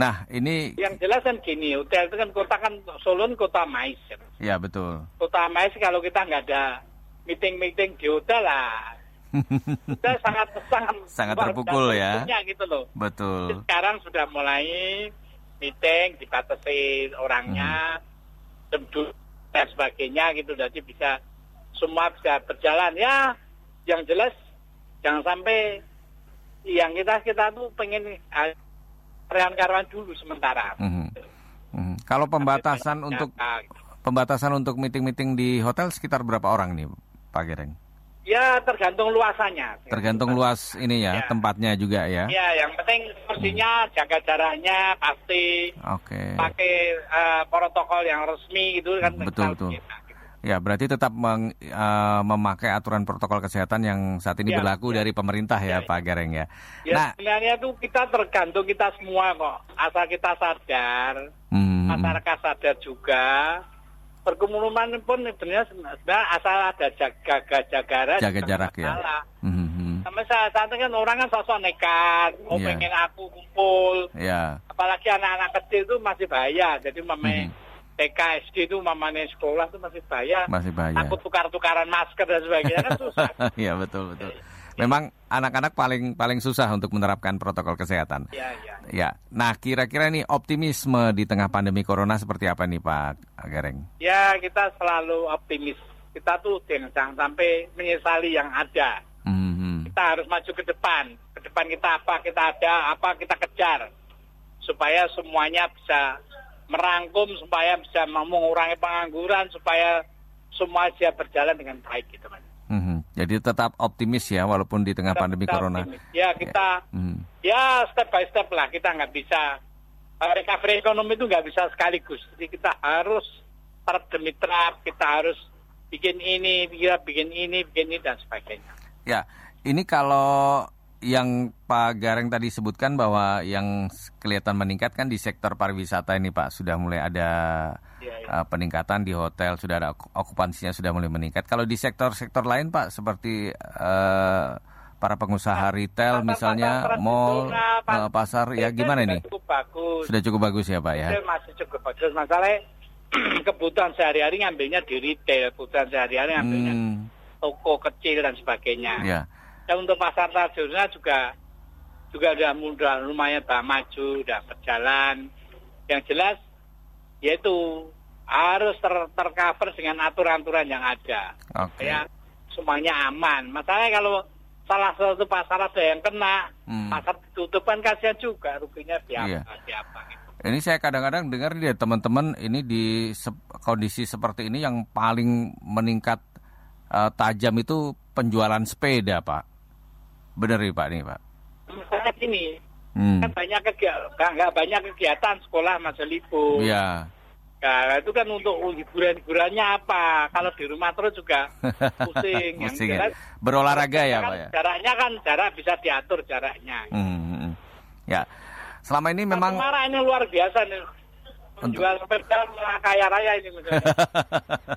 Nah ini. Yang jelas kan gini, hotel itu kan kota kan Solo kan kota mais. Iya betul. Kota mais kalau kita nggak ada meeting meeting di hotel lah (laughs) kita sangat sangat sangat terpukul ya. gitu loh. Betul. Jadi sekarang sudah mulai meeting dibatasi orangnya, hmm. dan sebagainya gitu, jadi bisa semua bisa berjalan ya. Yang jelas jangan sampai yang kita kita tuh pengen karyawan-karyawan dulu sementara. Hmm. Hmm. Kalau pembatasan untuk gitu. pembatasan untuk meeting-meeting di hotel sekitar berapa orang nih, Pak Gereng? Ya tergantung luasannya. Tergantung luas ini ya, ya. tempatnya juga ya. Ya, yang penting porsinya hmm. jaga jaraknya pasti. Oke. Okay. Pakai uh, protokol yang resmi gitu kan. Betul betul. Kita. Ya, berarti tetap meng, uh, memakai aturan protokol kesehatan yang saat ini ya, berlaku ya. dari pemerintah ya, ya, Pak Gereng ya. Ya, nah, sebenarnya itu kita tergantung kita semua kok. Asal kita sadar, hmm. masyarakat sadar juga perkumpulan pun sebenarnya sebenarnya asal ada jaga jaga jarak jaga jarak ya mm-hmm. sama saat saat kan orang kan sosok nekat mau yeah. pengen aku kumpul yeah. apalagi anak-anak kecil itu masih bahaya jadi memang mm-hmm. TK SD itu mamanya sekolah itu masih bayar. Masih bayar. Takut tukar-tukaran masker dan sebagainya kan susah. (laughs) Iya betul betul. Memang anak-anak paling paling susah untuk menerapkan protokol kesehatan. Iya iya. Ya. Nah, kira-kira nih optimisme di tengah pandemi corona seperti apa nih Pak Gareng? Ya, kita selalu optimis. Kita tuh jangan sampai menyesali yang ada. Mm-hmm. Kita harus maju ke depan. Ke depan kita apa kita ada, apa kita kejar. Supaya semuanya bisa merangkum, supaya bisa mengurangi pengangguran, supaya semua bisa berjalan dengan baik gitu, Mas. Mm-hmm. Jadi tetap optimis ya walaupun di tengah Tetap- pandemi tetap corona. optimis. Ya kita Mhm. ya step by step lah kita nggak bisa uh, recovery ekonomi itu nggak bisa sekaligus. Jadi kita harus terap demi terap, kita harus bikin ini, kita bikin ini, bikin ini dan sebagainya. Ya, ini kalau yang Pak Gareng tadi sebutkan bahwa yang kelihatan meningkat kan di sektor pariwisata ini Pak sudah mulai ada uh, peningkatan di hotel, sudah ada ok- okupansinya sudah mulai meningkat. Kalau di sektor-sektor lain Pak seperti uh, para pengusaha retail misalnya mall, uh, pasar ya gimana ini? Cukup bagus. Sudah cukup bagus ya Pak ya? Masih cukup bagus. Masalahnya (clears throat) kebutuhan sehari-hari ngambilnya di retail, kebutuhan sehari-hari ngambilnya Hmm, toko kecil dan sebagainya. ya. Dan untuk pasar tradisional juga juga udah mudah lumayan bah, maju, udah berjalan. Yang jelas yaitu harus ter tercover dengan aturan-aturan yang ada. Oke. Ya semuanya aman. Masalahnya kalau salah satu pasar ada yang kena, Hmm. pasar ditutup kan kasihan juga ruginya siapa Iya. siapa. Ini saya kadang-kadang dengar dia teman-teman ini di sep- kondisi seperti ini yang paling meningkat eh, tajam itu penjualan sepeda, Pak. Benar nih Pak nih, Pak. Misalnya gini, Hmm. kan banyak kegiatan, nggak banyak kegiatan sekolah masa libur. Iya. Nah, itu kan untuk hiburan-hiburannya apa? Kalau di rumah terus juga (laughs) pusing. Pusing ya. jelas, Berolahraga ya, kan Pak ya. Jaraknya kan jarak bisa diatur jaraknya. Hmm, hmm, hmm. Ya. Selama ini memang Semarang ini luar biasa nih. Menjual sepeda malah kaya raya ini misalnya.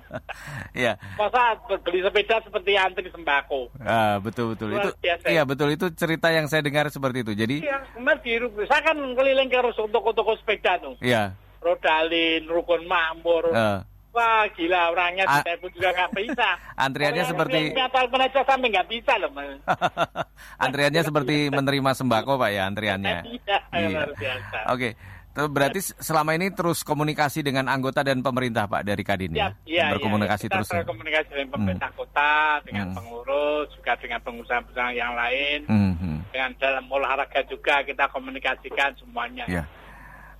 (laughs) ya. Masa beli sepeda seperti antri sembako. Ah, betul betul itu. Biasa. Iya, betul itu cerita yang saya dengar seperti itu. Jadi Iya, kemarin di saya kan keliling ke toko-toko sepeda tuh. iya. Rodalin, Rukun Makmur. Eh. Wah gila orangnya A- di telepon juga nggak bisa. (laughs) Antriannya Orang seperti telepon aja sampai nggak bisa loh. (laughs) Antriannya seperti menerima sembako, Pak ya, antriannya. Iya, Iya. Oke. Terus berarti selama ini terus komunikasi dengan anggota dan pemerintah Pak dari Kadin ya? Iya, Berkomunikasi iya, kita terus ya? berkomunikasi dengan pemerintah kota, dengan pengurus, juga dengan pengusaha-pengusaha yang lain, Hmm, hmm. dengan dalam olahraga juga kita komunikasikan semuanya. Ya.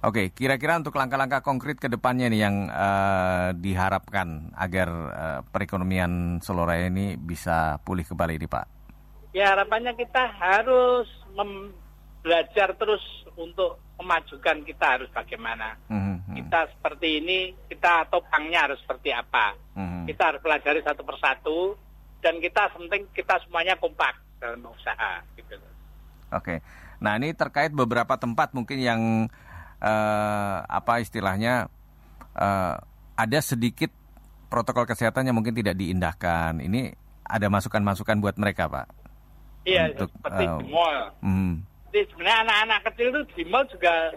Oke, kira-kira untuk langkah-langkah konkret ke depannya nih yang eh, diharapkan agar eh, perekonomian Solo Raya ini bisa pulih kembali nih Pak. Ya harapannya kita harus belajar terus untuk memajukan kita harus bagaimana. Hmm, hmm, Kita seperti ini, kita topangnya harus seperti apa. hmm. Kita harus pelajari satu persatu dan kita penting kita semuanya kompak dalam usaha. Gitu. Oke. Nah, ini terkait beberapa tempat mungkin yang eh, apa istilahnya eh, ada sedikit protokol kesehatan yang mungkin tidak diindahkan. Ini ada masukan-masukan buat mereka, Pak. Iya, Untuk, seperti eh, di mall. Hmm. Jadi sebenarnya anak-anak kecil itu di mall juga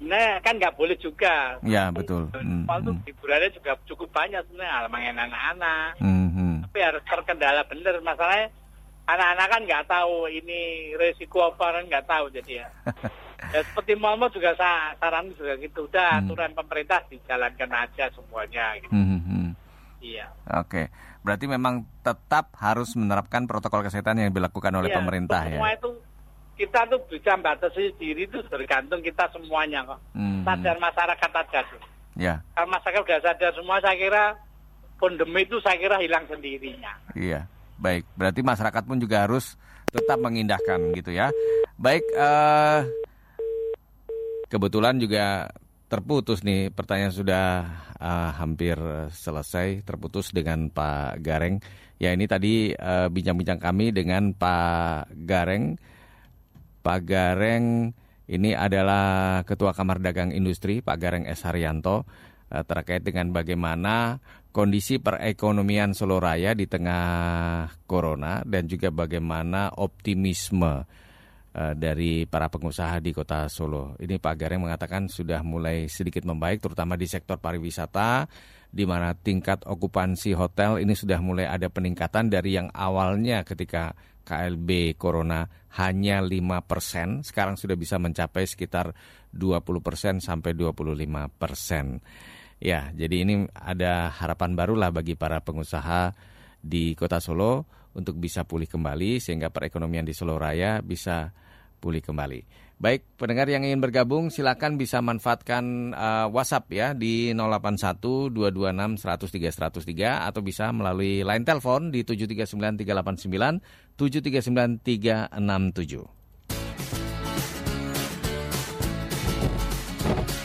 sebenarnya kan nggak boleh juga. Ya, betul. Hmm, Mall tuh hmm, hiburannya juga cukup banyak sebenarnya mainan anak-anak. hmm, hmm. Tapi harus terkendala bener masalahnya anak-anak kan nggak tahu ini resiko apa kan nggak tahu jadi ya. (laughs) ya seperti mal-mal juga sa saran juga gitu. Udah aturan pemerintah dijalankan aja semuanya gitu. Hmm, hmm, hmm. Iya. Oke, berarti memang tetap harus menerapkan protokol kesehatan yang dilakukan oleh Iya, pemerintah ya. Semua itu kita tuh bisa batasi diri itu tergantung kita semuanya kok. Hmm, Sadar masyarakat aja sih. Ya, Kalau masyarakat udah sadar semua saya kira pandemi itu saya kira hilang sendirinya. iya. Baik, berarti masyarakat pun juga harus tetap mengindahkan gitu ya. Baik, eh kebetulan juga terputus nih pertanyaan sudah eh, hampir selesai terputus dengan Pak Gareng. Ya ini tadi eh, bincang-bincang kami dengan Pak Gareng. Pak Gareng ini adalah Ketua Kamar Dagang Industri Pak Gareng S Haryanto eh, terkait dengan bagaimana kondisi perekonomian Solo Raya di tengah corona dan juga bagaimana optimisme uh, dari para pengusaha di Kota Solo. Ini Pak Gareng mengatakan sudah mulai sedikit membaik terutama di sektor pariwisata di mana tingkat okupansi hotel ini sudah mulai ada peningkatan dari yang awalnya ketika KLB Corona hanya 5 persen, sekarang sudah bisa mencapai sekitar 20 persen sampai 25 persen. Ya, jadi ini ada harapan barulah bagi para pengusaha di Kota Solo untuk bisa pulih kembali sehingga perekonomian di Solo Raya bisa pulih kembali. Baik, pendengar yang ingin bergabung silakan bisa manfaatkan uh, WhatsApp ya di 081 226 103 103 atau bisa melalui line telepon di 739 389 739 367.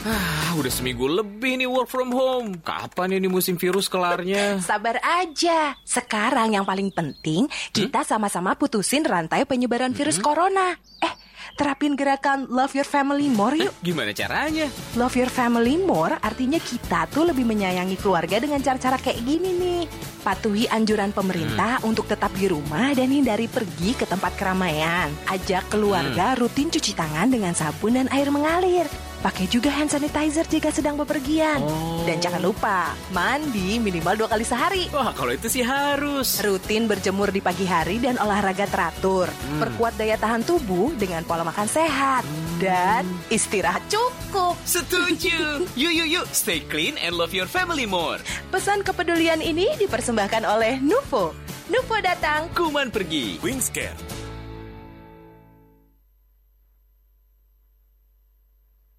Ah, udah seminggu lebih nih work from home. Kapan ini musim virus kelarnya? Sabar aja. Sekarang yang paling penting, kita sama-sama putusin rantai penyebaran virus hmm? corona. Eh, terapin gerakan Love Your Family More yuk. Eh, gimana caranya? Love Your Family More artinya kita tuh lebih menyayangi keluarga dengan cara-cara kayak gini nih. Patuhi anjuran pemerintah hmm. untuk tetap di rumah dan hindari pergi ke tempat keramaian. Ajak keluarga hmm. rutin cuci tangan dengan sabun dan air mengalir. Pakai juga hand sanitizer jika sedang bepergian. Oh. Dan jangan lupa, mandi minimal dua kali sehari. Wah, kalau itu sih harus. Rutin berjemur di pagi hari dan olahraga teratur. Hmm. Perkuat daya tahan tubuh dengan pola makan sehat. Hmm. Dan istirahat cukup. Setuju. (laughs) yuk, yuk, yuk. Stay clean and love your family more. Pesan kepedulian ini dipersembahkan oleh Nuvo. Nuvo datang, kuman pergi. Wingscare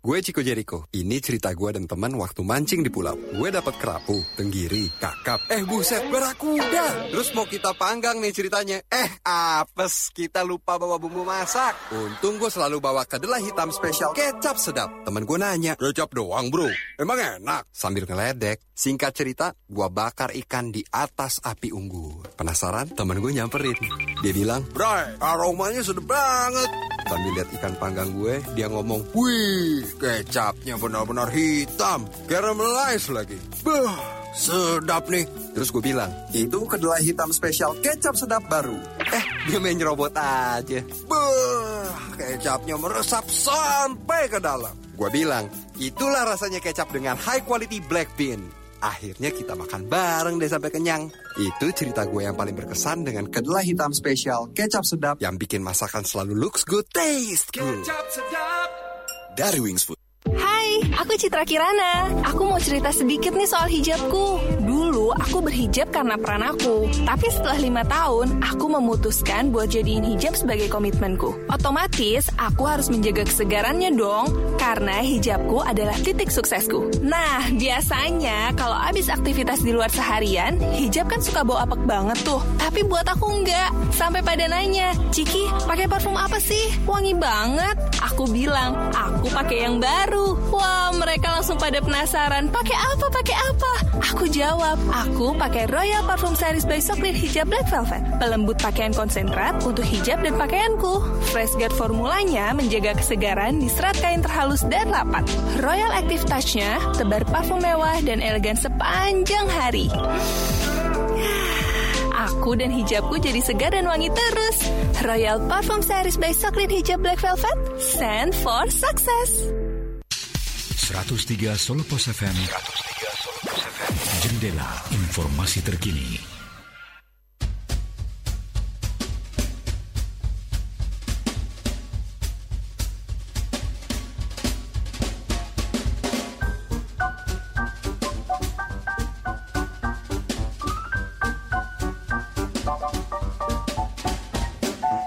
Gue Ciko Jericho. Ini cerita gue dan teman waktu mancing di pulau. Gue dapat kerapu, tenggiri, kakap. Eh buset, berakuda. Terus mau kita panggang nih ceritanya. Eh apes, kita lupa bawa bumbu masak. Untung gue selalu bawa kedelai hitam spesial kecap sedap. Temen gue nanya, kecap doang bro? Emang enak? Sambil ngeledek, singkat cerita, gue bakar ikan di atas api unggun. Penasaran? Temen gue nyamperin. Dia bilang, Bray, aromanya sedap banget. Sambil lihat ikan panggang gue, dia ngomong, wih, Kecapnya benar-benar hitam, caramelize lagi. Bah, sedap nih. Terus gue bilang, itu kedelai hitam spesial kecap sedap baru. Eh, dia main nyerobot aja. Bah, kecapnya meresap sampai ke dalam. Gue bilang, itulah rasanya kecap dengan high quality black bean. Akhirnya kita makan bareng deh sampai kenyang. Itu cerita gue yang paling berkesan dengan kedelai hitam spesial kecap sedap yang bikin masakan selalu looks good taste. Kecap sedap dari Wings Food. Aku Citra Kirana. Aku mau cerita sedikit nih soal hijabku. Dulu aku berhijab karena peran aku. Tapi setelah lima tahun, aku memutuskan buat jadiin hijab sebagai komitmenku. Otomatis, aku harus menjaga kesegarannya dong. Karena hijabku adalah titik suksesku. Nah, biasanya kalau abis aktivitas di luar seharian, hijab kan suka bau apek banget tuh. Tapi buat aku enggak. Sampai pada nanya, Ciki, pakai parfum apa sih? Wangi banget. Aku bilang, aku pakai yang baru baru. Mereka langsung pada penasaran. Pakai apa? Pakai apa? Aku jawab, aku pakai Royal Parfum Series by Socklin Hijab Black Velvet. Pelembut pakaian konsentrat untuk hijab dan pakaianku. Fresh Guard formulanya menjaga kesegaran di serat kain terhalus dan rapat. Royal Active Touch-nya tebar parfum mewah dan elegan sepanjang hari. Aku dan hijabku jadi segar dan wangi terus. Royal Parfum Series by Socklin Hijab Black Velvet. Send for success. 103 Solo Pos FM. 103 Solo Pos FM. Jendela informasi terkini.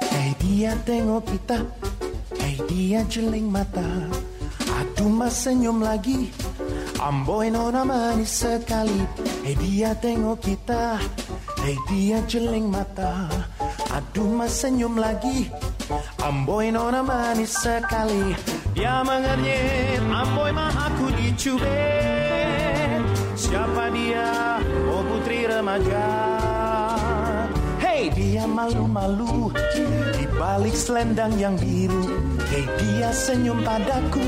Hey dia tengok kita, hey dia jeling mata. Senyum lagi. Amboy nona manis sekali. Hei dia tengok kita. Hei dia jeling mata. Aduh mas senyum lagi. Amboy nona manis sekali. Dia mengernyit Amboy mah aku dicubit. Siapa dia? Oh putri remaja. Dia malu-malu. Di balik selendang yang biru. Hei dia senyum padaku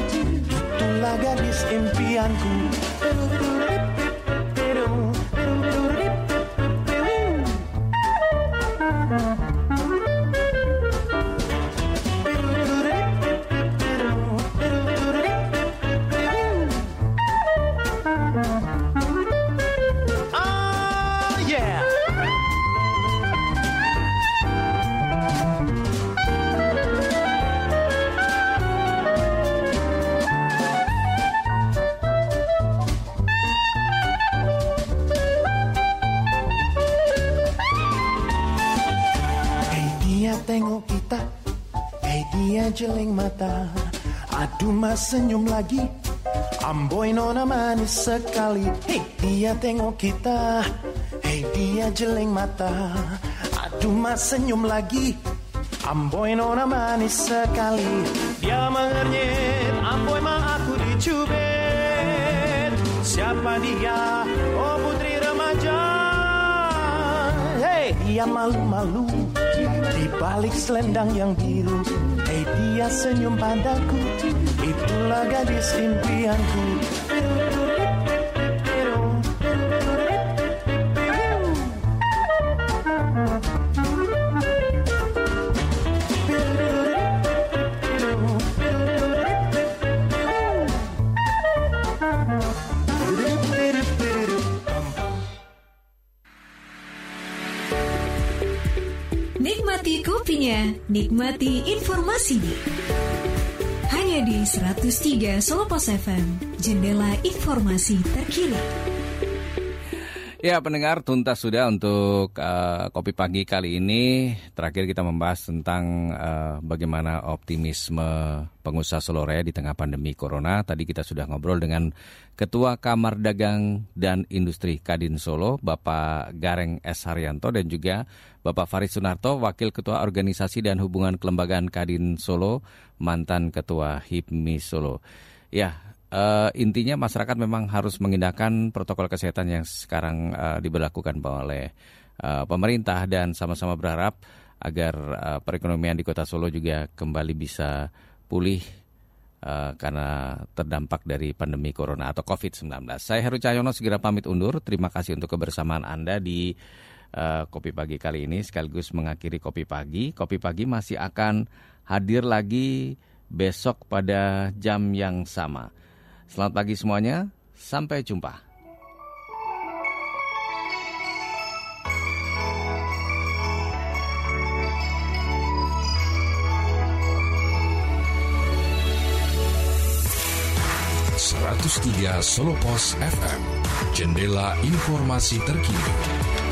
Itulah gadis impianku mata Aduh mas senyum lagi. Amboy nona manis sekali. Hei dia tengok kita. Hei dia jeling mata. Aduh mas senyum lagi. Amboy nona manis sekali. Dia mengernyit Amboy mah aku dicubit. Siapa dia? Oh putri remaja. Hei dia malu-malu. Di balik selendang yang biru dia senyum padaku Itulah gadis impianku nikmati informasinya. Hanya di 103 Solo Pos FM, jendela informasi terkini. Ya pendengar tuntas sudah untuk uh, kopi pagi kali ini. Terakhir kita membahas tentang uh, bagaimana optimisme pengusaha Solo Raya di tengah pandemi Corona. Tadi kita sudah ngobrol dengan Ketua Kamar Dagang dan Industri Kadin Solo, Bapak Gareng S. Haryanto dan juga Bapak Farid Sunarto, Wakil Ketua Organisasi dan Hubungan Kelembagaan Kadin Solo, mantan Ketua HIPMI Solo. Ya, uh, intinya masyarakat memang harus mengindahkan protokol kesehatan yang sekarang uh, diberlakukan oleh uh, pemerintah dan sama-sama berharap agar uh, perekonomian di Kota Solo juga kembali bisa pulih uh, karena terdampak dari pandemi corona atau COVID-19. Saya Heru Cahyono segera pamit undur. Terima kasih untuk kebersamaan Anda di uh, Kopi Pagi kali ini sekaligus mengakhiri Kopi Pagi. Kopi Pagi masih akan hadir lagi besok pada jam yang sama. Selamat pagi semuanya, sampai jumpa. Seratus tiga Solo Pos FM, jendela informasi terkini.